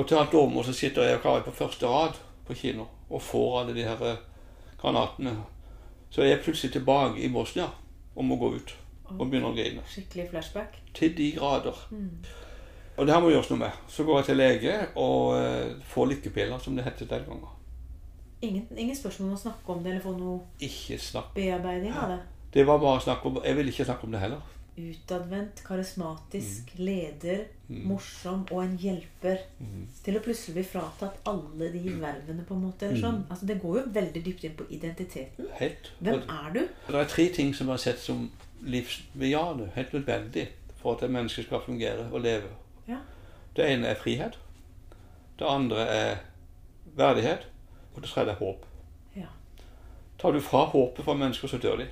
Og til alt overmål så sitter jeg og Kari på første rad på kino og får alle de her eh, granatene. Så jeg er plutselig tilbake i Bosnia og må gå ut og begynne å grine. Skikkelig flashback. Til de grader. Og det her må gjøres noe med. Så går jeg til lege og eh, får lykkepiller, som det het den gangen. Ingen, ingen spørsmål om å snakke om det eller få noe Ikke snakk. bearbeiding av det. Det var bare snakk om Jeg ville ikke snakke om det heller. Utadvendt, karismatisk, leder, Mm. morsom og en hjelper. Mm. Til å plutselig bli fratatt alle de vervene, på en måte. eller sånn. Altså, det går jo veldig dypt inn på identiteten. Helt. Hvem er du? det er tre ting som har sett som livsbejaende, helt nødvendig for at et menneske skal fungere og leve. Ja. Det ene er frihet. Det andre er verdighet. Og det tredje er håp. Ja. Tar du fra håpet fra mennesker, så dør de.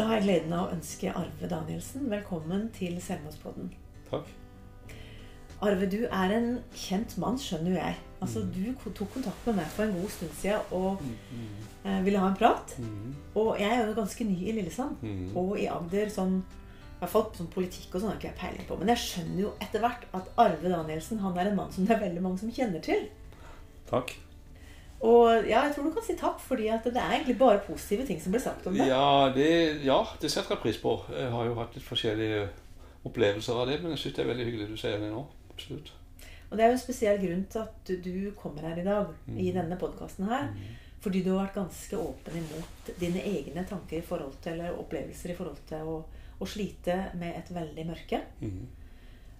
Da har jeg gleden av å ønske Arve Danielsen velkommen til Selvmordspodden. Takk. Arve, du er en kjent mann, skjønner jo jeg. Altså, Mm. Du tok kontakt med meg for en god stund siden og eh, ville ha en prat. Mm. Og jeg er jo ganske ny i Lillesand. Mm. Og i Agder sånn i hvert fall sånn politikk og sånn har ikke jeg peiling på. Men jeg skjønner jo etter hvert at Arve Danielsen han er en mann som det er veldig mange som kjenner til. Takk. Og ja, jeg tror du kan si takk, fordi at det er egentlig bare positive ting som blir sagt om det. Ja det, ja, det setter jeg pris på. Jeg har jo hatt litt forskjellige opplevelser av det, men jeg syns det er veldig hyggelig du sier det nå. Absolutt. Og det er jo en spesiell grunn til at du- kommer her i dag, i denne podkasten her. Fordi du har vært ganske åpen imot dine egne tanker i forhold til, eller opplevelser i forhold til å, å slite med et veldig mørke. Mm.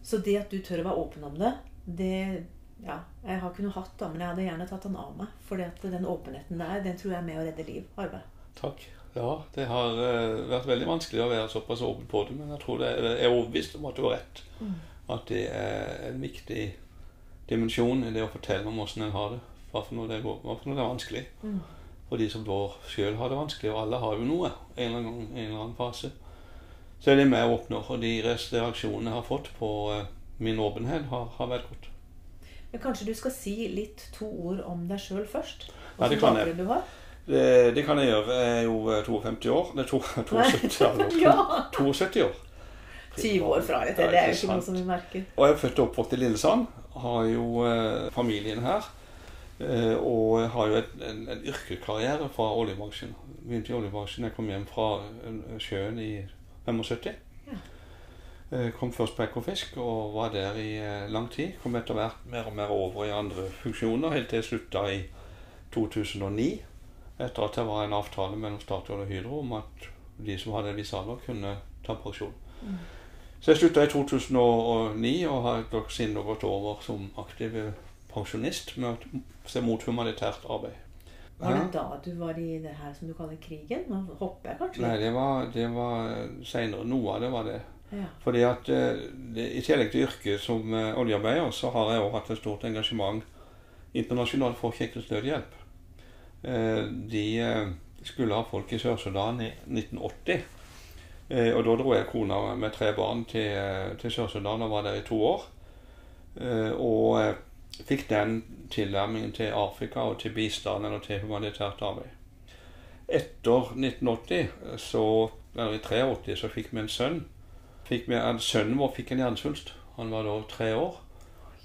Så det at du tør å være åpen om det, det ja, jeg har ikke noe hatt da, men jeg hadde gjerne tatt den av meg. At den åpenheten der, den tror jeg er med å redde liv. Arve. Takk. Ja, det har eh, vært veldig vanskelig å være såpass åpen på det, men jeg tror det jeg er overbevist om at du har rett. At det er en viktig dimensjon i det å fortelle om åssen en har det. Hva for noe det, hva for noe det er vanskelig. For de som da sjøl har det vanskelig, og alle har jo noe en eller annen en eller annen fase. Så er det med å oppnå, og de reaksjonene jeg har fått på eh, min åpenhet, har, har vært godt. Men kanskje du skal si litt to ord om deg sjøl først? Nei, det kan jeg. du har? Det, det kan jeg gjøre. Jeg er jo eh, 52 år. Nei, to- 72 år. Ja. 72 år. 20 år fra dette. til. Det er jo ikke ikke noe som vi merker. Og jeg er født og oppvokst i Lillesand. Har jo eh, familien her. Eh, og har jo et, en, en yrkeskarriere fra oljebransjen. Begynte i oljebransjen. Jeg kom hjem fra eh, sjøen i 75. Eh, kom først på Ekofisk og var der i eh, lang tid. Kom etter hvert mer og mer over i andre funksjoner, helt til jeg slutta i 2009. Etter at det var en avtale mellom Statoil og Hydro om at de som hadde en viss alder, kunne ta pensjon. Så jeg slutta i 2009 og har siden gått over som aktiv pensjonist med å se mot humanitært arbeid. Var det da du var i det her som du kaller krigen? Nå hopper jeg kanskje Nei, det var, det var seinere. Noe av det var det. Ja. Fordi at eh, det, I tillegg til yrket som eh, oljearbeider, så har jeg også hatt et stort engasjement internasjonalt for Kirkens Nødhjelp. Eh, de skulle ha folk i Sør-Sudan i 1980. Eh, og da dro jeg kona med tre barn til, til Sør-Sudan og var der i to år. Og fikk den tilnærmingen til Afrika og til bistanden og til humanitært arbeid. Etter 1980, så, eller i 83, så fikk vi en sønn. Fikk vi, en- sønnen vår fikk en hjernesvulst. Han var da tre år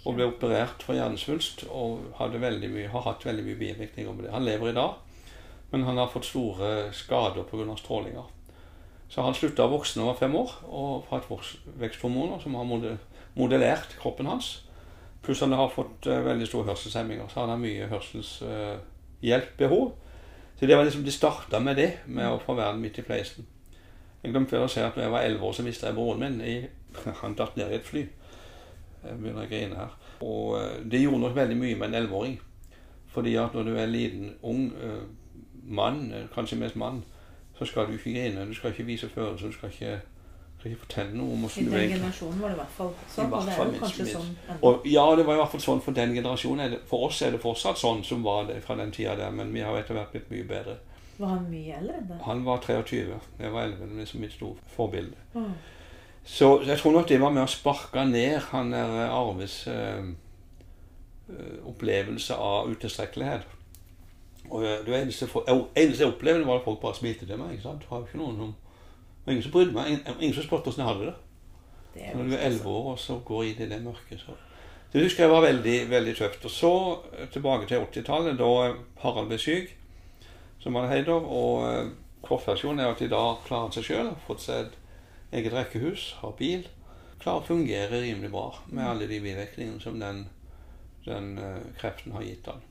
og ble operert for hjernesvulst og mye, har hatt veldig mye bivirkninger med det. Han lever i dag, men han har fått store skader pga. strålinger. Så han slutta å vokse da han var fem år og har hatt veksthormoner som har modellert kroppen hans. Pluss han har fått uh, veldig store hørselshemminger, så han har mye hørselshjelpbehov. så det var liksom, de starta med det, med å få verden midt i fleisen. Jeg glemte å si at når jeg var elleve år, så mista jeg broren min. I, han datt ned i et fly. Jeg begynner å grine her. Og eh, det gjorde nok veldig mye med en elleveåring. Fordi at når du er liten, ung eh, mann, eh, kanskje mest mann, så skal du ikke grine. Du skal ikke vise følelser. Du skal ikke, skal ikke fortelle noe om I hvordan du den egentlig generasjonen var det i hvert fall sånn. hvert Og det er fall jo minst- kanskje minst. sånn og ja, det var i hvert fall sånn for den generasjonen. Er for oss er det fortsatt sånn som var det fra den tida der, men vi har etter hvert blitt mye bedre. Var han mye eldre? Han var 23, jeg var 11, det er liksom mitt store forbilde. Oh. Så jeg tror nok det var med å sparke ned han der Arves eh, eh, opplevelse av utilstrekkelighet. Og det eneste, for, eneste jeg opplevde, var at folk bare smilte til meg. ikke sant? Det jo ikke noen som, ingen som brydde meg. Ingen, ingen som spurte hvordan jeg hadde det. Det Når du er elleve år og så går inn i det mørket, så Det husker jeg var veldig, veldig tøft. Og så tilbake til 80-tallet, da Harald ble syk, som han heter. Og eh, kortversjonen er at de da klarer seg sjøl, fått seg et eget rekkehus, har bil. Klarer å fungere rimelig bra med alle de bivirkningene som den, den eh, kreften har gitt han.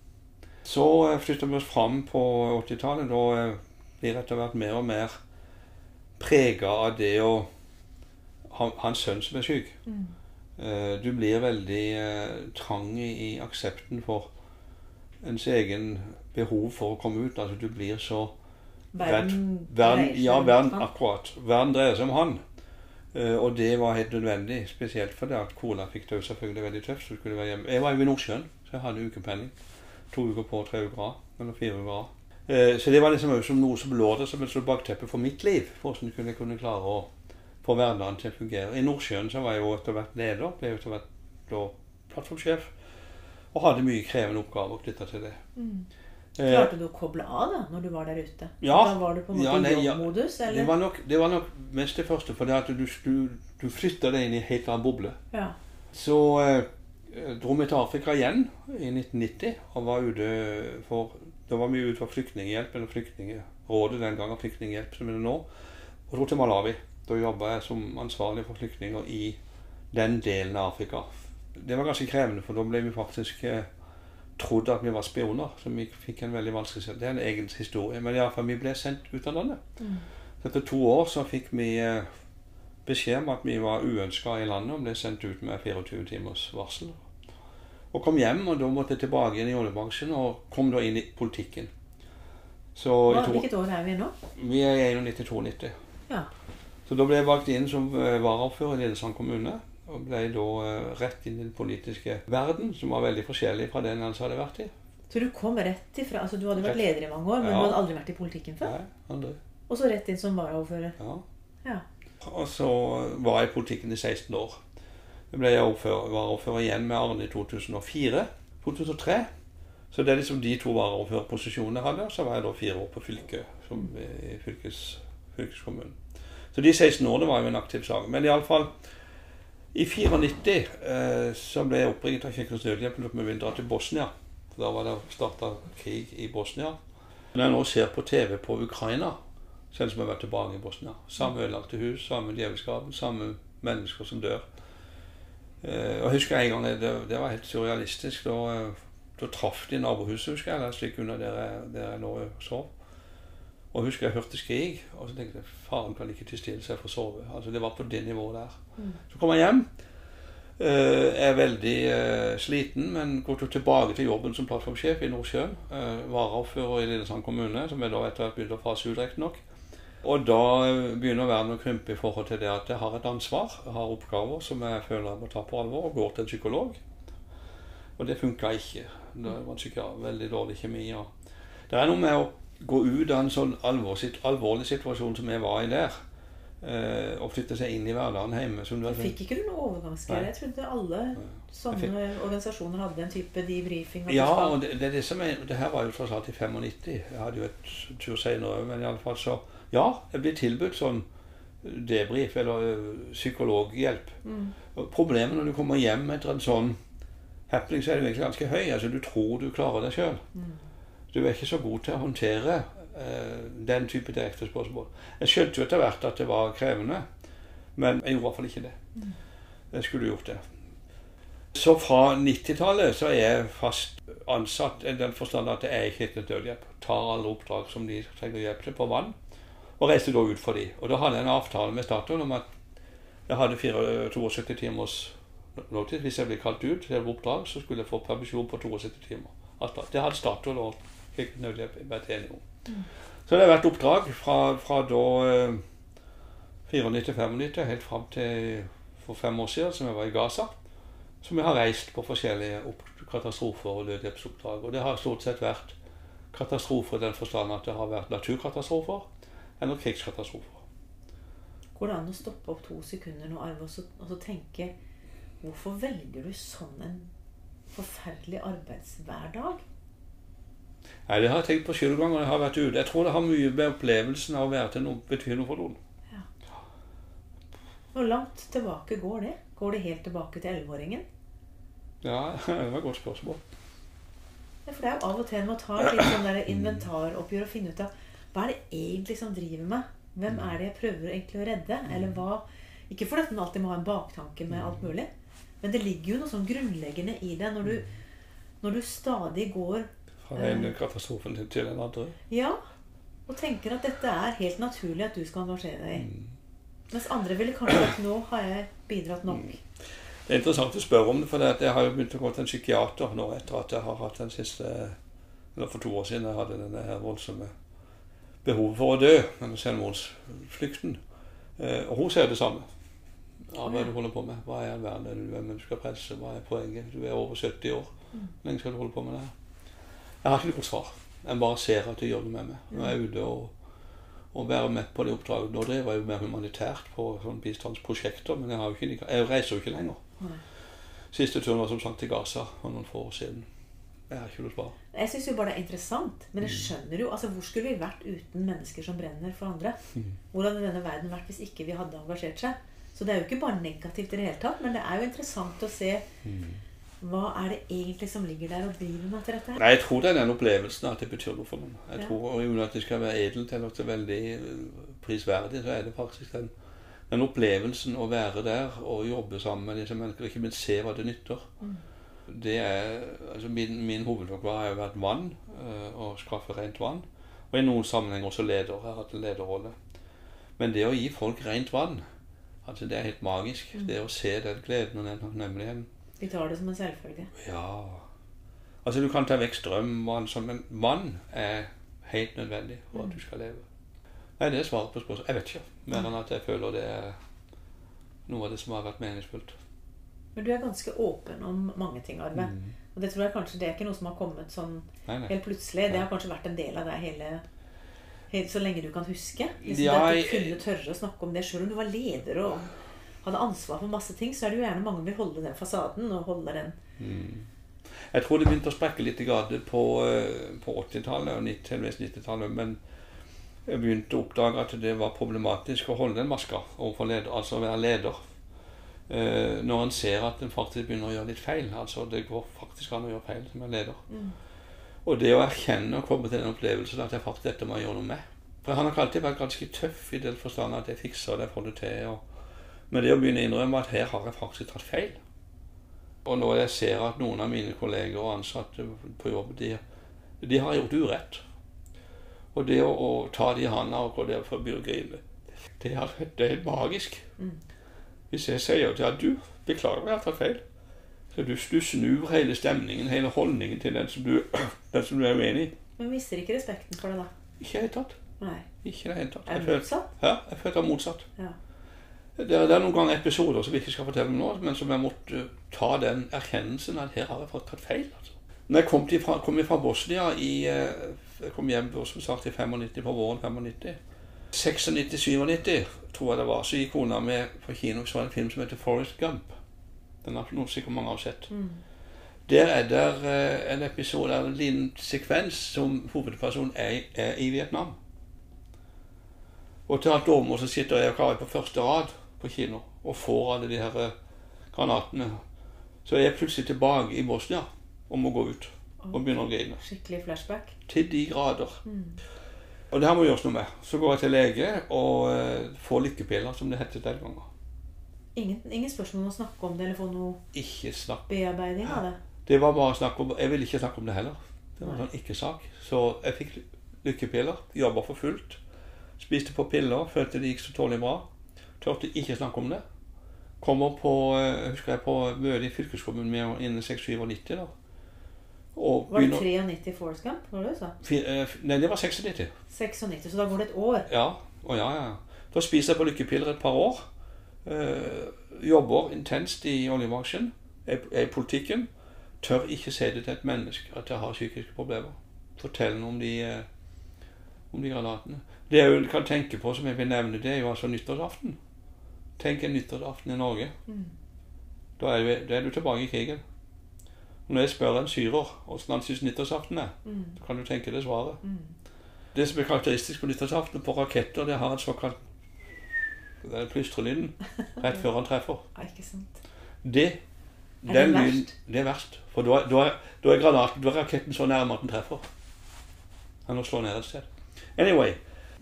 Så eh, flytter vi oss fram på 80-tallet. Da blir etter hvert mer og mer prega av det å ha, en sønn som er syk. Mm. Du blir veldig trang i, i aksepten for ens egen behov for å komme ut. Altså du blir så Verden, verden, Ja, verden, akkurat. Verden dreier seg om han. Uh, Og det var helt nødvendig, spesielt fordi at kona fikk det selvfølgelig veldig tøft. så skulle være hjemme. Jeg var jo i Nordsjøen, så jeg hadde ukepenning. To uker på, tre uker av. Eller fire uker av. Uh, Så det var liksom som noe som lå der som et bakteppe for mitt liv. Hvordan jeg kunne, kunne klare å få hverdagen til å fungere. I Nordsjøen så var jeg jo etter hvert leder. Ble etter hvert da plattformsjef. Og hadde mye krevende oppgaver knytta til det. Mm. Eh, Klarte du å koble av da, når du var der ute? Ja. Da var du på en måte Ja, nei, ja. jobbmodus? Det Eller? var, nok, det var nok mest det første, for det at du, du, du flytta deg inn i en helt annen boble. Ja. Så eh, dro vi til Afrika igjen i 1990 og var ute for Da var vi ute for Flyktninghjelp, eller Flyktningrådet den gangen, Flyktninghjelp som er det nå, og dro til Malawi. Da jobba jeg som ansvarlig for flyktninger i den delen av Afrika. Det var ganske krevende, for da ble vi faktisk eh, trodd at vi var spioner. Så vi fikk en veldig vanskelig Det er en egen historie. Men iallfall, vi ble sendt ut av landet. Mm. Etter to år så fikk vi eh, beskjed om at vi var uønska i landet og ble sendt ut med 24 timers varsel. Og kom hjem, og da måtte jeg tilbake igjen i oljebransjen og kom da inn i politikken. Så i to, hvilket år er vi nå? vi er i 91-92. Ja. Så da ble jeg valgt inn som eh, varaordfører i Lillesand kommune. Og ble da eh, rett inn i den politiske verden, som var veldig forskjellig fra den han hadde vært i. Så du kom rett ifra altså Du hadde vært leder i mange år, men Ja. du hadde aldri vært i politikken før? Nei, aldri. Og så rett inn som varaordfører? Ja. Ja. Og så var jeg i politikken i 16 år. Så ble jeg ordfører, varaordfører igjen med Arne i 2004. 2003. Så det er liksom de to varaordførerposisjonene jeg hadde. Så var jeg da fire år på fylket, som i fylkes, fylkeskommunen. Så de 16 årene var jo en aktiv sak. Men iallfall i 94 eh, så ble jeg oppringt av Kirkens Nødhjelp om vi ville dra til Bosnia. For Da var det starta krig i Bosnia. Når jeg nå ser på TV på Ukraina, selv som jeg har vært tilbake i Bosnia. Samme ødelagte hus, samme djevelskap, samme mennesker som dør. Eh, og jeg husker en gang, det, det var helt surrealistisk. Da, eh, da traff de nabohuset, husker jeg, eller slik under der jeg, der jeg lå og sov. Og jeg husker jeg hørte skrik, og så tenkte jeg faren kan ikke tilstille seg for å sove. Altså Det var på det nivået der. Mm. Så kom jeg hjem. Uh, er veldig uh, sliten, men går til- tilbake til jobben som plattformsjef i Nordsjøen. Uh, Varaordfører i Lillesand kommune, som jeg da etter hvert begynte å fase ut, riktignok. Og da begynner verden å krympe i forhold til det at jeg har et ansvar, jeg har oppgaver som jeg føler jeg må ta på alvor, og går til en psykolog. Og det funka ikke. Det var en psykiater, veldig dårlig kjemi. Og det er noe med å gå ut av en sånn alvor, alvorlig situasjon som jeg var i der, eh, og flytte seg inn i hverdagen hjemme. Som du Fikk ikke du noe overgangsgreie? Jeg trodde alle sånne organisasjoner hadde en type debrifing. Ja, og det, det er det som er Det her var jo tross alt i 95. Jeg hadde jo et tur senere òg, men iallfall så Ja, jeg blir tilbudt sånn debrif, eller psykologhjelp. Mm. Problemet når du kommer hjem etter en sånn happening, så er du egentlig ganske høy. Altså, du tror du klarer deg sjøl. Mm. Du er ikke så god til å håndtere eh, den type direkte spørsmål. Jeg skjønte jo etter hvert at det var krevende, men jeg gjorde i hvert fall ikke det. Jeg skulle gjort det. Så fra 90-tallet så er jeg fast ansatt i den forstand at jeg er ikke Kirkens Nødhjelp. Tar alle oppdrag som de trenger hjelp til på vann, og reiser da ut for dem. Og da hadde jeg en avtale med Statoil om at jeg hadde 72 timers notice. Hvis jeg ble kalt ut til oppdrag, så skulle jeg få permisjon på 72 timer. Det hadde Statoil og Kirkens Nødhjelp vært enige om. Så det har vært oppdrag fra, fra da eh, 94-95 helt fram til for fem år siden, som jeg var i Gaza. Som jeg har reist på forskjellige katastrofer og nødhjelpsoppdrag. Og det har stort sett vært katastrofer i den forstand at det har vært naturkatastrofer eller krigskatastrofer. Går det an å stoppe opp to sekunder nå, Arve, og så tenke Hvorfor velger du sånn en forferdelig arbeidshverdag? Nei, Det har jeg tenkt på selv ganger jeg har vært ute. Jeg tror det har mye med opplevelsen av å være til noe, betyr noe for noen. Ja. Hvor langt tilbake går det? Går det helt tilbake til elleveåringen? Ja, det var et godt spørsmål. Ja, for det er jo av og til en må ta et litt sånn der inventaroppgjør og finne ut av hva er det egentlig som driver meg? Hvem er det jeg prøver egentlig å redde? Eller hva Ikke fordi man alltid må ha en baktanke med alt mulig, men det ligger jo noe sånn grunnleggende i det når du, når du stadig går Fra den ene katastrofen til- den andre. Ja, og tenker at dette er helt naturlig at du skal engasjere deg i. Mens andre ville kanskje sagt nå har jeg bidratt nok. Det er interessant å spørre om det, for at jeg har jo begynt å gå til en psykiater nå etter at jeg har hatt den siste Eller for to år siden jeg hadde denne her voldsomme behovet for å dø, denne selvmordsflykten. Eh, og hun ser det samme. Ja, hva er det du holder på med? Hva er all verden er hvem du skal presse? Hva er poenget? Du er over 70 år. Hvor lenge skal du holde på med det her? Jeg har ikke noe svar. Jeg bare ser at du gjør noe med meg. Når jeg er ute og, og være med på det oppdraget Nå driver jeg jo mer humanitært på sånne bistandsprosjekter, men jeg, har jo ikke, jeg reiser jo ikke lenger. Siste turen var som sagt til Gaza for noen få år siden. Jeg har ikke noe svar. Jeg syns jo bare det er interessant. Men jeg skjønner jo altså Hvor skulle vi vært uten mennesker som brenner for andre? Hvordan hadde denne verden vært hvis ikke vi hadde engasjert seg? Så det er jo ikke bare negativt i det hele tatt, men det er jo interessant å se hva er det egentlig som ligger der og driver meg til dette. Nei, jeg tror det er den opplevelsen at det betyr noe for noen. Jeg Ja. tror, Uten at det skal være edelt eller er veldig eh, prisverdig, så er det faktisk den, den opplevelsen å være der og jobbe sammen med disse menneskene, ikke minst se hva det nytter. Det er, altså Min, min hovedoppgave har vært vann, eh, å skaffe rent vann. Og i noen sammenhenger også leder. Jeg har hatt en lederrolle. Men det å gi folk rent vann, altså det er helt magisk. Det å se den gleden og den takknemligheten. Vi tar det som en selvfølge. Ja Altså du kan ta vekk strøm, vann, sånn, men vann er helt nødvendig for at du skal leve. Nei, det er svaret på spørsmålet. Jeg vet ikke. Mer enn at jeg føler det er noe av det som har vært meningsfullt. Men du er ganske åpen om mange ting, Arve. Mm. Og det tror jeg kanskje det er ikke noe som har kommet sånn Nei, nei. helt plutselig. Det har kanskje vært en del av deg hele, hele så lenge du kan huske. Liksom Ja, det at du kunne tørre å snakke om det sjøl om du var leder og hadde ansvar for masse ting, så er det jo gjerne mange som vil holde den fasaden og holde den Jeg tror det begynte å sprekke litt i grad på, eh, på 80-tallet og 90 heldigvis 90-tallet. Men jeg begynte å oppdage at det var problematisk å holde den maska overfor leder, altså være leder. Eh, når en ser at en faktisk begynner å gjøre litt feil. Altså det går faktisk an å gjøre feil som en leder. Og det å erkjenne og komme til den opplevelsen at jeg faktisk dette må jeg gjøre noe med. For jeg har alltid vært ganske tøff i den forstand at jeg fikser det, får det til. Og, men det å begynne å innrømme at her har jeg faktisk tatt feil. Og når jeg ser at noen av mine kolleger og ansatte på jobb, de, de har gjort urett. Og det å, å ta de i handa og gå der for å grine, det er, det er helt magisk. Hvis jeg sier til at du, beklager, jeg har tatt feil. Så du, du snur hele stemningen, hele holdningen til den som du, den som du er uenig i. Men mister ikke respekten for det, da. Ikke i det hele tatt. Nei. Ikke det hele tatt. Er Jeg det føler, motsatt? ja, jeg føler det er motsatt. Ja. Det er, det er noen ganger episoder som vi ikke skal fortelle om nå, men som jeg måtte eh, ta den erkjennelsen at her har jeg fått tatt feil. Altså. Når jeg kom, til, fra, kom fra Bosnia i eh, Jeg kom hjem som sagt i 95, på våren 95. 96-97, tror jeg det var, så gikk kona med på kino og så en film som heter Forest Gump. Den har noe sikkert mange har sett. Der er det eh, en episode, eller en liten sekvens som hovedpersonen er, er i Vietnam. Og til alt overmål så sitter jeg og Kari på første rad på kino og får alle de her eh, granatene. Så er jeg plutselig tilbake i Bosnia og må gå ut og begynne å grine. Skikkelig flashback. Til de grader. Og det her må gjøres noe med. Så går jeg til lege og eh, får lykkepiller, som det het den gangen. Ingen, ingen spørsmål om å snakke om det eller få noe bearbeiding av det. Det var bare snakk om Jeg ville ikke snakke om det heller. Det var en sånn ikke-sak. Så jeg fikk lykkepiller. Jobba for fullt. Spiste på piller. Følte det gikk så tålelig bra. Tørte ikke snakke om det. Kommer på jeg husker jeg på møte i fylkeskommunen med innen 96 da. Og Var det 93 Forest Gump? Var det du eh, Nei, det var 96. 96, så da går det et år. Ja. Å ja, ja. Da spiser jeg på lykkepiller et par år. Øh, jobber intenst i oljebransjen. Er er i politikken. Tør ikke si det til et menneske at jeg har psykiske problemer. Fortell noe om de, eh, om de granatene. Det jeg kan tenke på, som jeg vil nevne, det er jo altså nyttårsaften. Tenk en nyttårsaften i Norge. Da er, du, da er du tilbake i krigen. Når jeg spør en syrer åssen han syns nyttårsaften er, så kan du tenke deg svaret. Det som er karakteristisk på nyttårsaften på raketter, det har en såkalt den plystrelyden rett før han treffer. Ikke. Det, Er det verst? det er verst. For da da da er granaten, da er raketten så nærme at den treffer. Han må slå ned et sted. Anyway,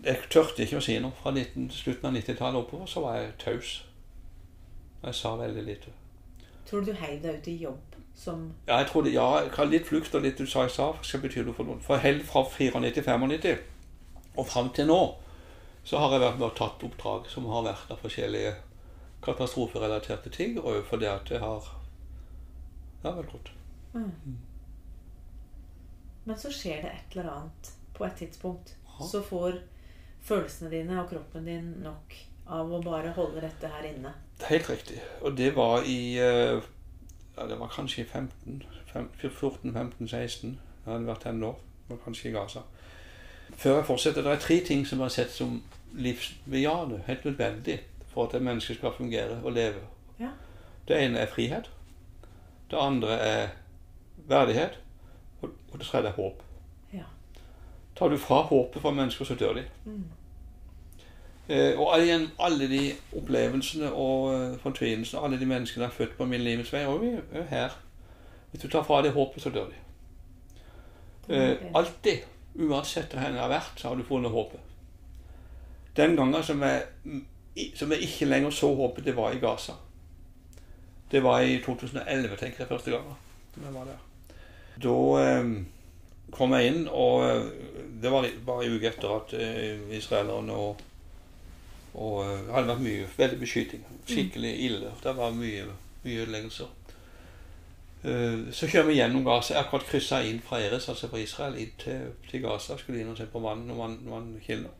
jeg tørte ikke å si noe. Fra 19, slutten av 90-tallet oppover så var jeg taus. Jeg sa veldig lite. Tror du du heiv deg ut i jobb som Ja, jeg tror det, ja, jeg litt flukt og litt du sa jeg sa, skal bety noe for noen. For helt fra 94-95 og fram til nå så har jeg vært med og tatt oppdrag som har vært av forskjellige katastroferelaterte ting, og fordi at det har Det har vært godt. Men så skjer det et eller annet på et tidspunkt. Ja. Så får følelsene dine og kroppen din nok av å bare holde dette her inne. Det er helt riktig. Og det var i eh, Ja, det var kanskje i 14, 15, 16. Jeg hadde vært her Det var kanskje i Gaza. Før jeg fortsetter, det er tre ting som jeg har sett som livsbejaende, helt nødvendig for at et menneske skal fungere og leve. Ja. Det ene er frihet. Det andre er verdighet. Og og det tredje er håp. Tar du fra håpet fra mennesker, så dør de. Mm. Eh, og igjen, alle de opplevelsene og uh, fortvilelsene, alle de menneskene jeg er født på min livets vei, og vi er her. Hvis du tar fra det håpet, så dør de. Eh, alltid, uansett hvor det jeg har vært, så har du funnet håpet. Den gangen som jeg, som jeg ikke lenger så håpet, det var i Gaza. Det var i 2011, tenker jeg, første gangen som jeg var der. Da eh, kom jeg inn, og eh, det var bare en uke etter at eh, israelerne og, og eh, det hadde vært mye, veldig beskyting. Skikkelig ille. Det var mye, mye ødeleggelser. Så kjører vi gjennom Gaza. Jeg har akkurat kryssa inn fra Eres, altså fra Israel, inn til, til Gaza. Skulle inn og se på vann når vann, vannkilder.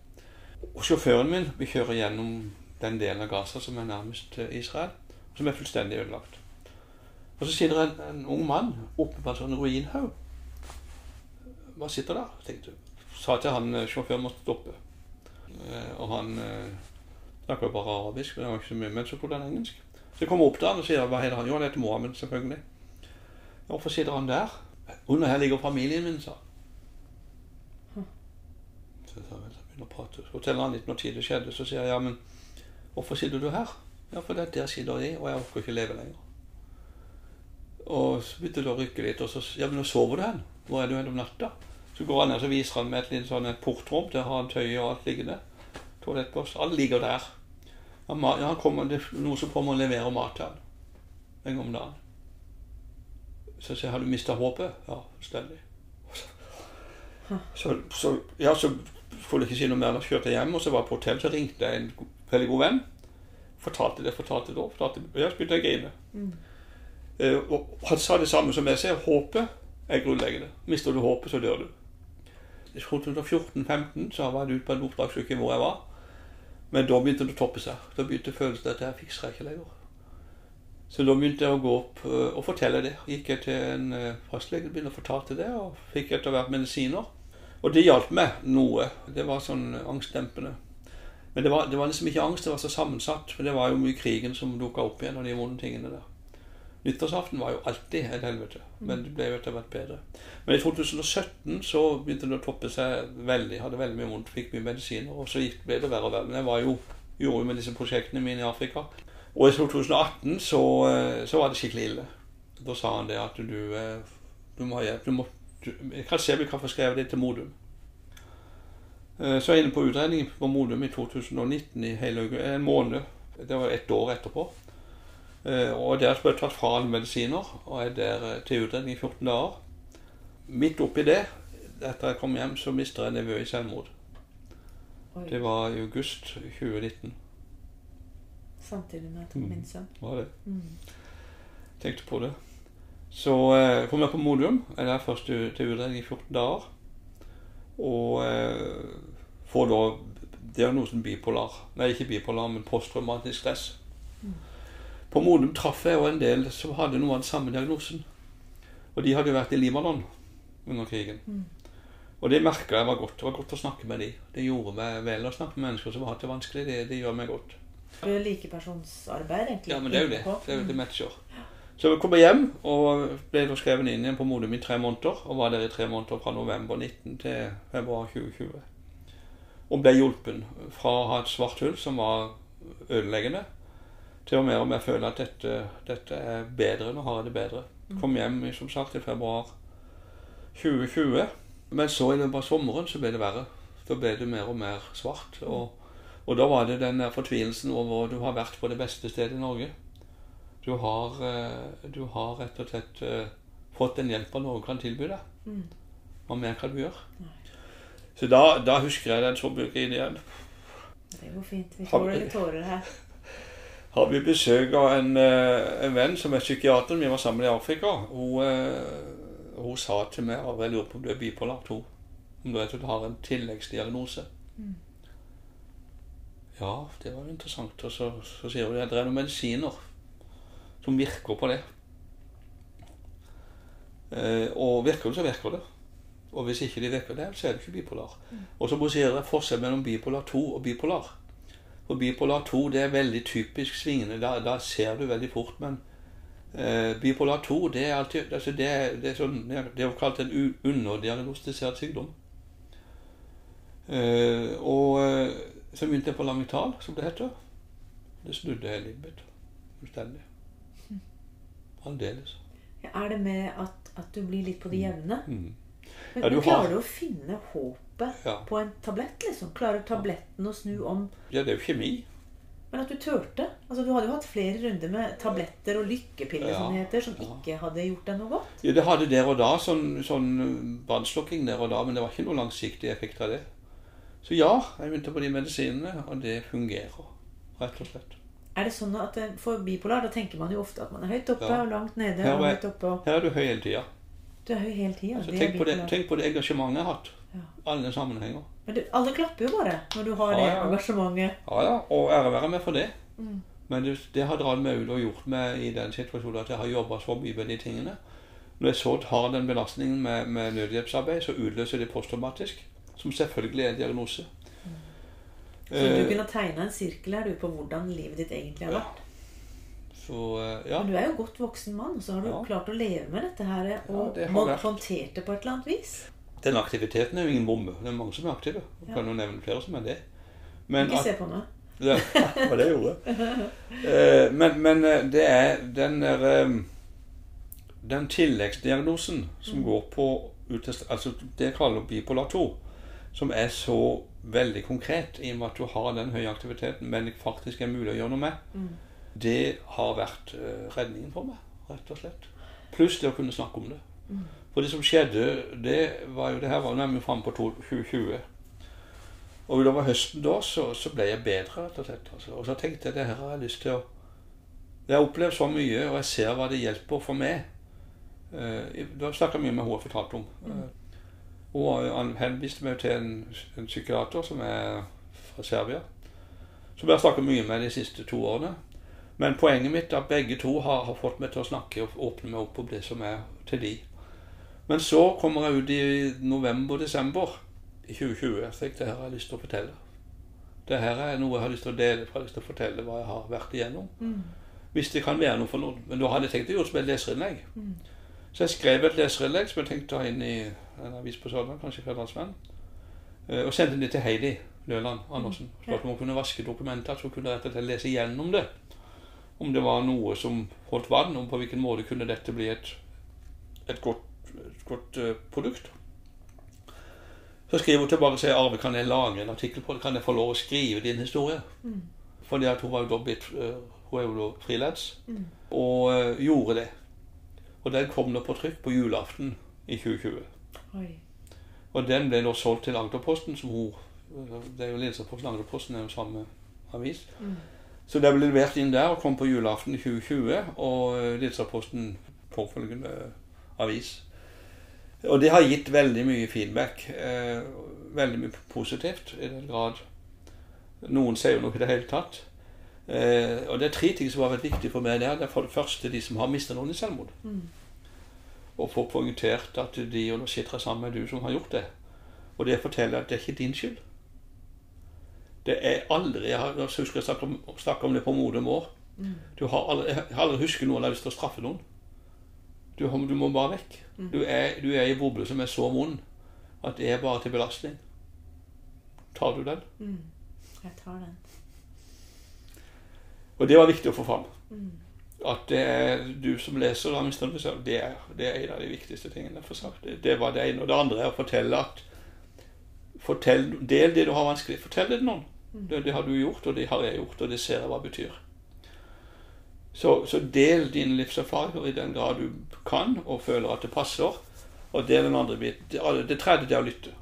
Og sjåføren min vi kjører gjennom den delen av Gaza som er nærmest Israel, som er fullstendig ødelagt. Og så sitter en, en ung mann oppe på en sånn ruinhaug. Bare sitter der, tenkte jeg. Sa til han eh, sjåføren måtte stoppe. Eh, Og han snakka jo bare arabisk, men det var ikke så mye, men så kunne han engelsk. Så jeg kommer opp han og sier hva heter han? Jo, han heter Mohammed, selvfølgelig. Hvorfor sitter han der? Under her ligger familien min, sa han. Så jeg sa vel, så begynner å prate. Så forteller han litt når tid skjedde. Så sier jeg ja, men hvorfor sitter du her? Ja, for det er der sitter de, og jeg orker ikke leve lenger. Og så begynte det å rykke litt, og så ja, men nå sover du hen? Hvor er du hen om natta? Så går han ned, og viser han meg et lite sånn portrom. Der har han tøy og alt liggende. Toalettboks. Alt ligger der. Ja, ja, han kommer, det er noen som kommer og leverer mat til han en gang om dagen. Så sier jeg, har du mista håpet? Ja, fullstendig. Så, så, ja, så skulle jeg ikke si noe mer. Da kjørte jeg hjem, og så var jeg på hotell, så ringte jeg en veldig god venn. Fortalte det, fortalte det, fortalte det. Ja, så begynte jeg å grine. Mm. Uh, og han sa det samme som jeg sier. Håpet er grunnleggende. Mister du håpet, så dør du. I 2014-15 så var jeg ute på en oppdragsuke hvor jeg var. Men da begynte det å toppe seg. Da begynte følelsen at jeg fikser ikke lenger. Så da begynte jeg å gå opp eh, og fortelle det. Gikk jeg til en fastlege og begynte å fortelle det, og fikk etter hvert medisiner. Og det hjalp meg noe. Det var sånn angstdempende. Men det var, det var liksom ikke angst, det var så sammensatt. For det var jo mye krigen som dukka opp igjen, og de vonde tingene der. Nyttårsaften var jo alltid et helvete, men det ble jo etter hvert bedre. Men i 2017 så begynte det å toppe seg veldig. Hadde veldig mye vondt, fikk mye medisiner, og så ble det verre og verre. Men jeg var jo, gjorde jo med disse prosjektene mine i Afrika. Og i 2018 så, eh, så var det skikkelig ille. Da sa han det at du, eh, du må ha hjelp. Du må, du, jeg kan se om vi kan få skrevet det til Modum. Så jeg er inne på utredning på Modum i 2019 i hele en måned. Det var ett år etterpå. Eh, Og der ble jeg tatt fra alle medisiner og er der eh, til utredning i 14 dager. Midt oppi det, etter jeg kom hjem, så mister jeg nevø i selvmord. Oi. Det var i august 2019. Samtidig med at min sønn. Var det. Mm. Tenkte på det. Så eh, kom jeg på Modum. Jeg er der først til utredning i 14 dager. Og eh, får da diagnosen bipolar. Nei, ikke bipolar, men posttraumatisk stress. På Modum traff jeg jo en del som hadde noe av den samme diagnosen. Og de hadde jo vært i Libanon under krigen. Mm. Og det merka jeg var godt. Det var godt å snakke med de. Det gjorde meg vel å snakke med mennesker som har hatt det vanskelig. Det, det gjør meg godt. Det er likepersonsarbeid, egentlig. Ja, men det er jo det. Det er jo det Mm. matcher. Så jeg kom hjem og ble da skrevet inn igjen på Modum i tre måneder. Og var der i tre måneder fra november 19 til februar 2020. Og ble hjulpen fra å ha et svart hull som var ødeleggende, til å mer og mer føle at dette, dette er bedre. Nå har jeg det bedre. Kom hjem som sagt i februar 2020. Men så i løpet av sommeren så ble det verre. Da ble det mer og mer svart. Og, og da var det den der fortvilelsen over du har vært på det beste stedet i Norge. Du har, eh, du har rett og slett eh, fått den hjelpa Norge kan tilby deg. Mm. Hva mer kan du gjøre? Nei. Så da, da husker jeg den så bruker igjen. Det går fint. Vi får litt tårer her. Har vi besøk av en, eh, en venn som er psykiater. Vi var sammen i Afrika. Hun, eh, hun sa til meg at jeg lurer på om du er bipolar 2. Om du vet at du har en tilleggsdiagnose. Mm. Ja, det var interessant. Og så, så sier hun at det er noen medisiner som virker på det. Eh, og virker det, så virker det. Og hvis ikke de virker det, så er du ikke bipolar. Og så må jeg si at det er forskjell mellom bipolar 2 og bipolar. For bipolar 2 det er veldig typisk svingende. Da, da ser du veldig fort. Men eh, bipolar 2 det er alltid altså det, det, er sånn, det er kalt en underdiagnostisert sykdom. Eh, og som jeg på Lamictal, som det heter. Det snudde hele livet mitt. Fullstendig. Aldeles. Ja, Er det med at, at du blir litt på det jevne? Mm. Men, Ja, du men har- klarer du å finne håpet Ja. på en tablett? liksom? Klarer tabletten å snu om? ja, det er jo kjemi. Men at du turte? Altså, Du hadde jo hatt flere runder med tabletter og lykkepiller Ja, som heter, som ja. ikke hadde gjort deg noe godt. Ja, det hadde der og da sånn, sånn brannslukking der og da, men det var ikke noe langsiktig effekt av det. Så ja, jeg begynte på de medisinene, og det fungerer. Rett og slett. Er det sånn at eh, For bipolar da tenker man jo ofte at man er høyt oppe Ja. og langt nede. Her og høyt oppe og... Her er du høy hele tida. Du er høy hele tida. Altså, tenk, på det- tenk på det engasjementet jeg har hatt. Ja. Alle sammenhenger. Men du, alle klapper jo bare når du har Ja, det ja, ja. engasjementet. Ja, ja, og ære være med for det. Mm. Men det, det har dratt meg ut og gjort meg i den situasjonen at jeg har jobba så mye med de tingene. Når jeg så har den belastningen med, med nødhjelpsarbeid, så utløser det posttraumatisk. Som selvfølgelig er en diagnose. Så du Eh, kunne tegne en sirkel her du på hvordan livet ditt egentlig har Ja. vært. så eh, ja. Men du er jo godt voksen mann, så har du Ja. klart å leve med dette her og det må- vært. håndtert det på et eller annet vis. Den aktiviteten er jo ingen bombe. Det er mange som er aktive. Jeg kan jo nevne flere som er det. Men Ikke se på meg. Ja, det var det jeg gjorde. Eh, men, men eh, det er den der eh, Den tilleggsdiagnosen som går på altså det jeg kaller bipolar 2, som er så veldig konkret i og med at du har den høye aktiviteten, men det faktisk er mulig å gjøre noe med, Mm. det har vært redningen for meg, rett og slett. Pluss det å kunne snakke om det. For det som skjedde, det var jo det her var nemlig framme på 2020. Og utover høsten da, så, så ble jeg bedre, rett og slett. Altså. Og så tenkte jeg det her har jeg lyst til å Jeg har opplevd så mye, og jeg ser hva det hjelper for meg. Eh, da snakka jeg mye med henne jeg fortalte om. Eh, hun henviste meg til en, en psykiater som er fra Serbia. Som jeg har snakket mye med de siste to årene. Men poenget mitt er at begge to har, har fått meg til å snakke og åpne meg opp om det som er til de. Men så kommer jeg ut i november-desember i 2020 og tenkte det her har jeg lyst til å fortelle. Det her er noe jeg har lyst til å dele, for jeg har lyst til å fortelle hva jeg har vært igjennom. Mm. Hvis det kan være noe for noen. Men da hadde jeg tenkt å gjøre det som et leserinnlegg. Mm. Så jeg skrev et leserinnlegg som jeg tenkte å ha inn i en avis på Sørlandet, kanskje Fedrelandsvenn. Eh, Og sendte det til Heidi Løland Andersen. Så om hun kunne vaske dokumentet, så hun kunne rett og slett lese gjennom det. Om det var noe som holdt vann, om på hvilken måte kunne dette bli et, et godt, godt eh, produkt. Så skriver hun tilbake og sier Arve, kan jeg lage en artikkel på det? Kan jeg få lov å skrive din historie? Mm. Fordi at hun var jo da blitt eh, Hun er jo da frilans. Mm. Og eh, gjorde det. Og den kom nå på trykk på julaften i 2020. Oi. Og den ble da solgt til Agderposten, som hun Det er jo Ledelserposten og Agderposten er jo samme avis. Mm. Så det ble levert inn der og kom på julaften i 2020, og eh, påfølgende avis. Og det har gitt veldig mye feedback. Eh, veldig mye positivt, i den grad noen sier jo noe i det hele tatt. Eh, og det er tre ting som har vært viktig for meg der. Det er for det første de som har mistet noen i selvmord. Mm. Og få poengtert at de og sitter sammen med du som har gjort det. Og det forteller at det er ikke din skyld. Det er aldri Jeg har jeg husker jeg snakket om, snakket om det på Modum år. Mm. Du har aldri, jeg har aldri husket noen har lyst til å straffe noen. Du, du må bare vekk. Mm. Du er, du er i en boble som er så vond at det er bare til belastning. Tar du den? Mm. Jeg tar den. Og det var viktig å få fram. At det er du som leser av. Reserve, det er, det er en av de viktigste tingene får sagt. Det, var det ene. Og det andre er å fortelle at fortell, Del det du har vanskelig. Fortell det til noen. Det, det har du gjort, og det har jeg gjort, og det ser jeg hva det betyr. Så, så del dine livserfaringer i den grad du kan og føler at det passer. Og det er den andre biten. Det, det tredje det er å lytte.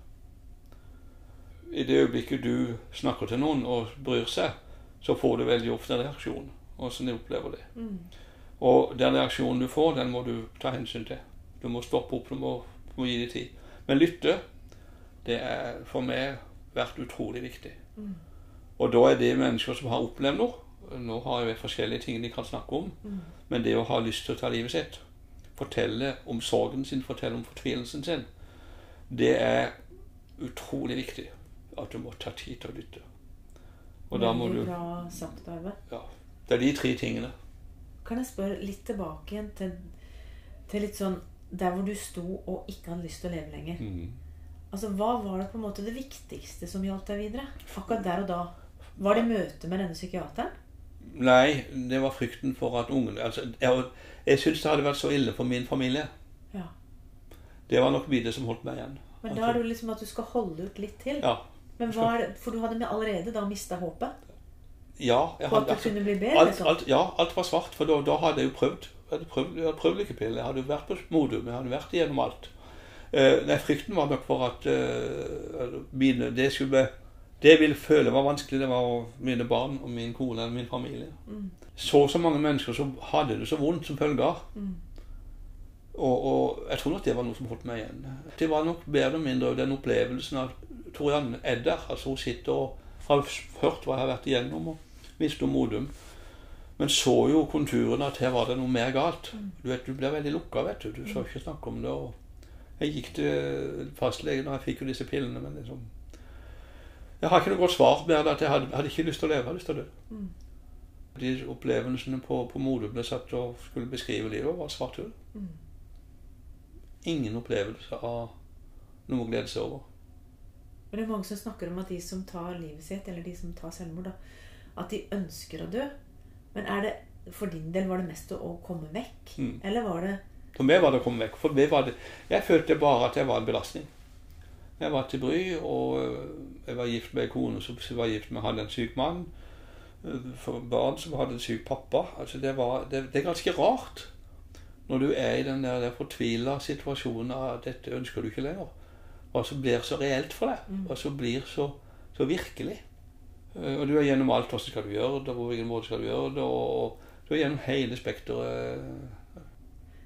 I det øyeblikket du snakker til noen og bryr seg, så får du veldig ofte en reaksjon. Åssen de opplever det. Mm. Og den reaksjonen du får, den må du ta hensyn til. Du må stoppe opp, du må, må gi dem tid. Men lytte, det er for meg vært utrolig viktig. Mm. Og da er det mennesker som har opplevd noe. Nå har jeg forskjellige ting de kan snakke om. Mm. Men det å ha lyst til å ta livet sitt, fortelle om sorgen sin, fortelle om fortvilelsen sin, det er utrolig viktig. At du må ta tid til å lytte. Og da må Veldig du bra sagt, Arve. Ja. Det er de tre tingene. Kan jeg spørre litt tilbake igjen til, til litt sånn der hvor du sto og ikke hadde lyst til å leve lenger. Mm. Altså, Hva var det på en måte det viktigste som hjalp deg videre? Akkurat der og da. Var det møtet med denne psykiateren? Nei, det var frykten for at ungene altså, Jeg, jeg syns det hadde vært så ille for min familie. Ja. Det var nok mye som holdt meg igjen. Men da er det jo liksom at du skal holde ut litt til. Ja. Men hva er For du hadde med allerede da mista håpet ja jeg hadde, altså, bedre? alt, Liksom. alt, ja, alt var svart, for da, da hadde jeg jo prøvd. Jeg hadde prøvd, jeg hadde prøvd lykkepille. Jeg hadde jo vært på Modum. Jeg hadde vært igjennom alt. Eh, nei, frykten var nok for at eh, mine, det skulle Det jeg ville føle var vanskelig, det var mine barn og min kone og min familie. Mm. Så så mange mennesker som hadde det så vondt som følger. Mm. Og, og jeg tror nok det var noe som holdt meg igjen. Det var nok mer eller mindre den opplevelsen av Torianne er der. Altså hun sitter og har hørt hva jeg har vært igjennom og visste om Modum. Men så jo konturene at her var det noe mer galt. Du vet, du blir veldig lukka, vet du. Du skal ikke snakke om det. og Jeg gikk til fastlegen og jeg fikk jo disse pillene, men liksom Jeg har ikke noe godt svar mer enn at jeg hadde, hadde ikke lyst til å leve, jeg hadde lyst til å dø. Mm. De opplevelsene på, på Modum ble satt og skulle beskrive livet, var svart hull. Mm. Ingen opplevelse av noe å glede seg over. Men det er mange som snakker om at de som tar livet sitt, eller de som tar selvmord, da, at de ønsker å dø. Men er det for din del var det mest å komme vekk? Mm. Eller var det For meg var det å komme vekk. For meg var det, jeg følte bare at jeg var en belastning. Jeg var til bry, og øh, jeg var gift med en kone som var gift med hadde en syk mann. øh, For barn som hadde en syk pappa. Altså det, var, det, det er ganske rart når du er i den der, der fortvila situasjonen av dette ønsker du ikke lenger. Hva som blir så reelt for deg. Mm. Hva som blir så, så virkelig. Eh, Og du er gjennom alt. Hvordan skal du gjøre det? På hvilken måte skal du gjøre det? Og du er gjennom hele spekteret.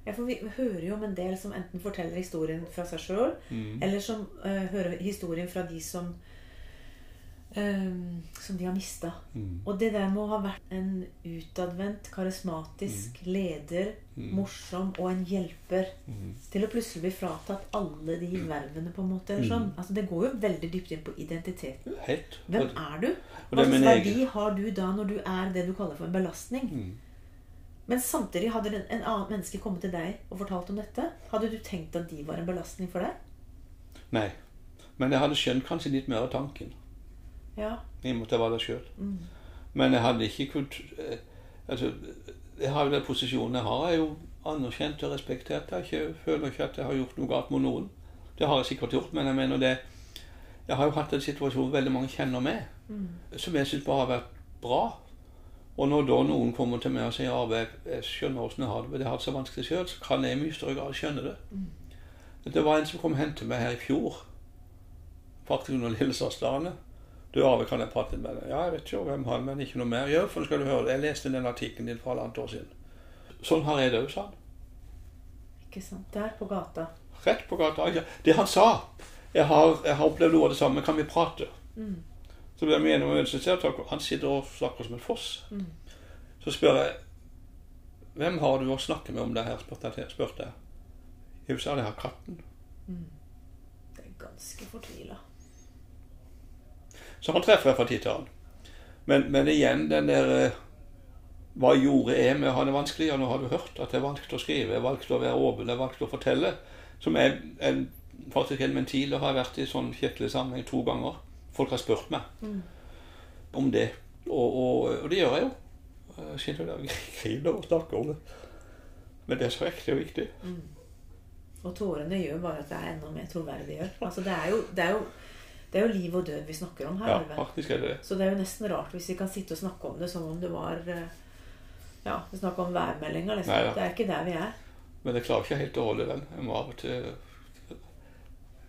Ja, for Vi hører jo om en del som enten forteller historien fra seg sjøl, Mm. eller som uh, hører historien fra de som um, som de har mista. Mm. Og det der med å ha vært en utadvendt, karismatisk leder, Mm. morsom og en hjelper Mm. til å plutselig bli fratatt alle de vervene, på en måte. eller sånn. Altså, Det går jo veldig dypt inn på identiteten. Helt. Hvem er du? Hva slags verdi har du da når du er det du kaller for en belastning? Men samtidig hadde en, en annen menneske kommet til deg og fortalt om dette. Hadde du tenkt at de var en belastning for deg? Nei. Men jeg hadde skjønt kanskje litt mer av tanken. Ja. I og med at jeg var der sjøl. Mm. Men jeg hadde ikke kunnet eh, Altså, jeg har jo den posisjonen jeg har, Jeg er jo anerkjent og respektert. Jeg ikke, føler ikke at jeg har gjort noe galt mot noen. Det har jeg sikkert gjort, men jeg mener det Jeg har jo hatt en situasjon veldig mange kjenner meg, Mm. som jeg syns bare har vært bra. Og når da noen kommer til meg og sier Arve, jeg, skjønner åssen jeg har det, men jeg har det så vanskelig sjøl, så kan jeg i mye større grad skjønne det. Det var en som kom og hentet meg her i fjor, faktisk under Lillesåsdagene. Du, Arve, kan jeg prate litt med deg? Ja, jeg vet ikke hvem han, men ikke noe mer. Gjør, for nå skal du høre det. Jeg leste den artikkelen din for halvannet år siden. Sånn har jeg det òg, sa han. Ikke sant? Der på gata. Rett på gata. Ja, Det han sa jeg har, jeg har opplevd noe av det samme. Kan vi prate? Mm. Så blir vi enige om og Han sitter og snakker som en foss. Mm. Så spør jeg Hvem har du å snakke med om det her? spurte jeg. Sa jeg, jeg har katten. Det er ganske fortvila. Så han treffer jeg fra tid til annen. Men, men igjen den der eh, Hva gjorde jeg med å ha det vanskelig? Ja, nå har du hørt at jeg valgte å skrive, jeg valgte å være åpen, jeg valgte å fortelle. Som er en, faktisk en ventil. Det har vært i sånn kirkelig sammenheng to ganger. Folk har spurt meg Mm. om det. Og, og, og det gjør jeg jo. Jeg griner og snakker om det. Men det er så ekte og viktig. Mm. Og tårene gjør bare at det er enda mer troverdiggjort. Altså, det, er jo, det, er jo, det er jo liv og død vi snakker om her. Ja, faktisk er det det. Så det er jo nesten rart hvis vi kan sitte og snakke om det som om det var eh, Ja, vi snakker om værmeldinga, liksom. Nei, ja. Det er ikke der vi er. Men jeg klarer ikke helt å holde den. Jeg må av og til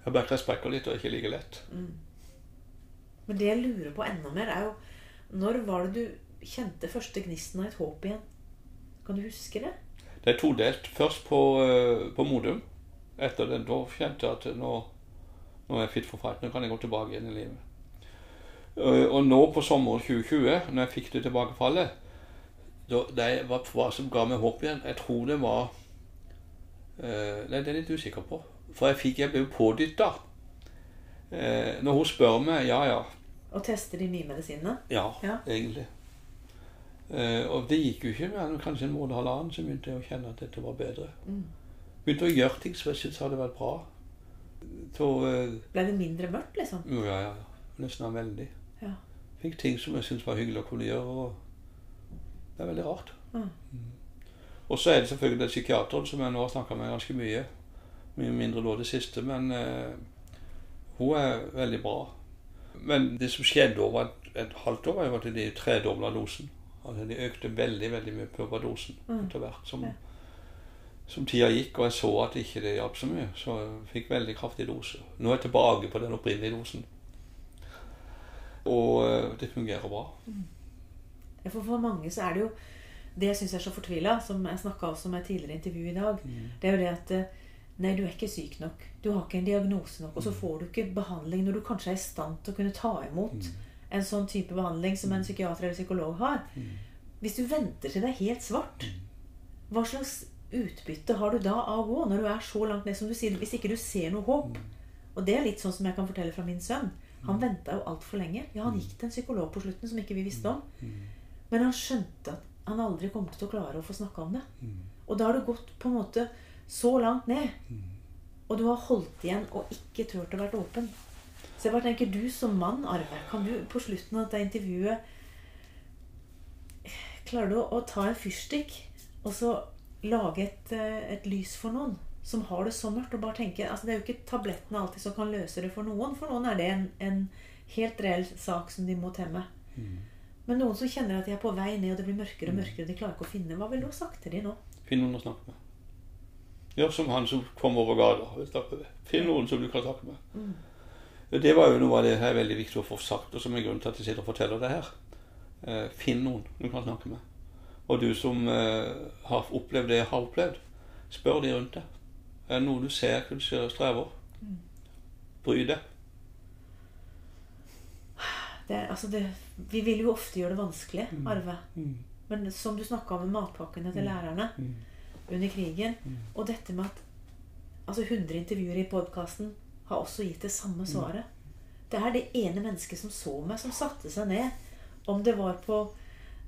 Jeg merker jeg sprekker litt og er ikke like lett. Mm. Men det jeg lurer på enda mer, er jo Når var det du kjente første gnisten av et håp igjen? Kan du huske det? Det er todelt. Først på, eh, på Modum. Etter det, Da kjente jeg at nå, nå er jeg fit for fight. Nå kan jeg gå tilbake igjen i livet. Eh, Og nå på sommeren 2020, når jeg fikk det tilbakefallet Det var hva som ga meg håp igjen. Jeg tror det var eh, Nei, det er jeg litt usikker på. For jeg fikk, jeg ble pådytta. Eh, når hun spør meg Ja, ja. Og teste de nye medisinene? Ja, Ja. egentlig. Eh, og det gikk jo ikke mer enn kanskje en måned og halvannen, så begynte jeg å kjenne at dette var bedre. Mm. Begynte å gjøre ting som jeg syntes hadde vært bra. Så eh, Ble det mindre mørkt, liksom? Jo, ja, ja. Nesten veldig. Ja. Fikk ting som jeg syntes var hyggelig å kunne gjøre. og Det er veldig rart. Mm. Og så er det selvfølgelig den psykiateren som jeg nå har snakka med ganske mye. Mye mindre nå det siste, men eh, hun er veldig bra. Men det som skjedde over et, et halvt år, var at de tredobla dosen. Altså De økte veldig veldig mye på overdosen Mm. etter hvert som, som tida gikk. Og jeg så at ikke det hjalp så mye, så jeg fikk veldig kraftig dose. Nå er jeg tilbake på den opprinnelige dosen. Og eh, det fungerer bra. Ja, For for mange så er det jo Det jeg syns er så fortvila, som jeg snakka også med i et tidligere intervju i dag, det er jo det at eh, Nei, du er ikke syk nok. Du har ikke en diagnose nok. Og så får du ikke behandling når du kanskje er i stand til å kunne ta imot en sånn type behandling som en psykiater eller psykolog har. Hvis du venter til det er helt svart, hva slags utbytte har du da av å gå når du er så langt ned som du sier, hvis ikke du ser noe håp? Og det er litt sånn som jeg kan fortelle fra min sønn. Han venta jo altfor lenge. Ja, han gikk til en psykolog på slutten som ikke vi visste om. Men han skjønte at han aldri kom til å klare å få snakka om det. Og da har du gått på en måte så langt ned. Og du har holdt igjen og ikke turt å være åpen. Så jeg bare tenker, du som mann, Arve, kan du på slutten av dette intervjuet Klarer du å, ta en fyrstikk og så lage et, eh, et lys for noen som har det så mørkt? Og bare tenke, altså Det er jo ikke tablettene alltid som kan løse det for noen. For noen er det en, en helt reell sak som de må temme. Men noen som kjenner at de er på vei ned, og det blir mørkere og mørkere, og de klarer ikke å finne Hva ville du ha sagt til dem nå? Finn noen å snakke med. Gjør som han som kom over gata. Finn noen som du kan snakke med. Det var jo noe av det her er veldig viktig å få sagt, og som er grunnen til at jeg sitter og forteller det her. Eh, finn noen du kan snakke med. Og du som eh, har opplevd det jeg har opplevd, spør de rundt deg. Er det noe du ser kanskje strever? Bry deg. Det, altså det, vi vil jo ofte gjøre det vanskelig, Arve. Men som du snakka om med matpakkene til lærerne under krigen, og dette med at altså 100 intervjuer i podkasten har også gitt det samme svaret. Det er det ene mennesket som så meg, som satte seg ned. Om det var på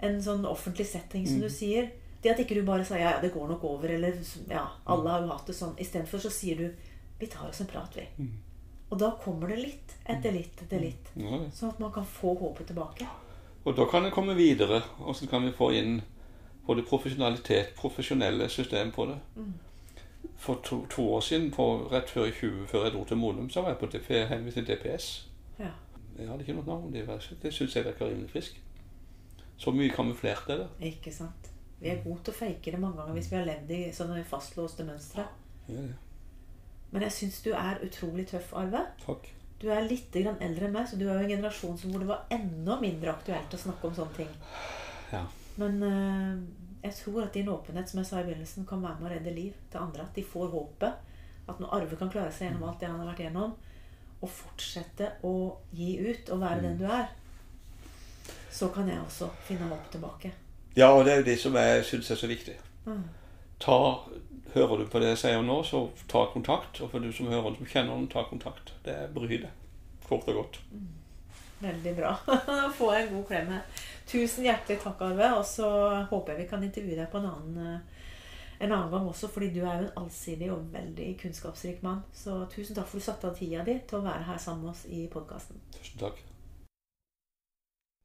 en sånn offentlig setting, som du sier. Det at ikke du bare sier ja, ja, det går nok over, eller ja, alle har jo hatt det sånn. Istedenfor så sier du vi tar oss en prat, vi. Og da kommer det litt etter litt etter litt. Mm. Sånn at man kan få håpet tilbake. Og da kan det komme videre, Åssen kan vi få inn både profesjonalitet, profesjonelle system på det. For to, to år siden, på, rett før, i 20, før jeg dro til Modum, så var jeg på DP, henvist til DPS. Ja. Jeg hadde ikke noe navn. Det, var- det syns jeg virker rimelig frisk. Så mye kamuflert er det. Ikke sant? Vi er gode til å fake det mange ganger hvis vi har levd i sånne fastlåste mønstre. Ja, ja. Men jeg syns du er utrolig tøff, Arve. Takk. Du er litt grann eldre enn meg, så du er jo en generasjon som hvor det var enda mindre aktuelt å snakke om sånne ting. Ja. Men eh, jeg tror at din åpenhet, som jeg sa i begynnelsen, kan være med å redde liv til andre. At de får håpet. At når Arve kan klare seg gjennom alt det han har vært gjennom, og fortsette å gi ut og være den du er, så kan jeg også finne håp tilbake. ja, og det er jo det som jeg syns er så viktig. Mm. Ta, hører du på det jeg sier nå, så ta kontakt. Og for du som hører, som kjenner den, ta kontakt. Det er bry deg. Kort og godt. Veldig bra. Få en god klem her. Tusen hjertelig takk, Arve. Og så håper jeg vi kan intervjue deg på en annen, eh, en annen gang også, fordi du er jo en allsidig og veldig kunnskapsrik mann. Så tusen takk for at du satte av tida di til å være her sammen med oss i podkasten. Tusen takk.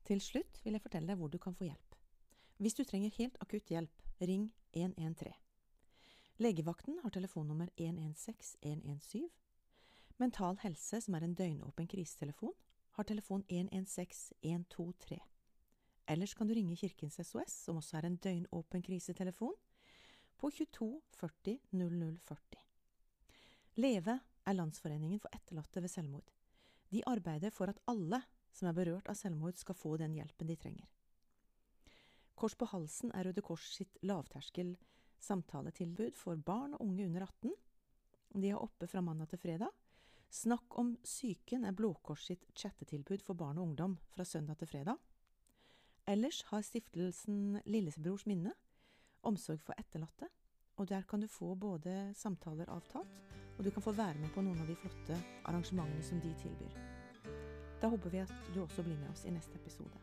Til slutt vil jeg fortelle deg hvor du kan få hjelp. Hvis du trenger helt akutt hjelp, ring 113. Legevakten har telefonnummer 116 117. Mental Helse, som er en døgnåpen krisetelefon, har telefon 116 123. Ellers kan du ringe Kirkens SOS, som også er en døgnåpen krisetelefon, på 22 40 00 40. Leve er Landsforeningen for etterlatte ved selvmord. De arbeider for at alle som er berørt av selvmord, skal få den hjelpen de trenger. Kors på halsen er Røde Kors sitt lavterskel samtaletilbud for barn og unge under 18. De er oppe fra mandag til fredag. Snakk om psyken er Blå Kors sitt chattetilbud for barn og ungdom fra søndag til fredag. Ellers har stiftelsen Lillebrors minne omsorg for etterlatte, og der kan du få både samtaler avtalt, og du kan få være med på noen av de flotte arrangementene som de tilbyr. Da håper vi at du også blir med oss i neste episode.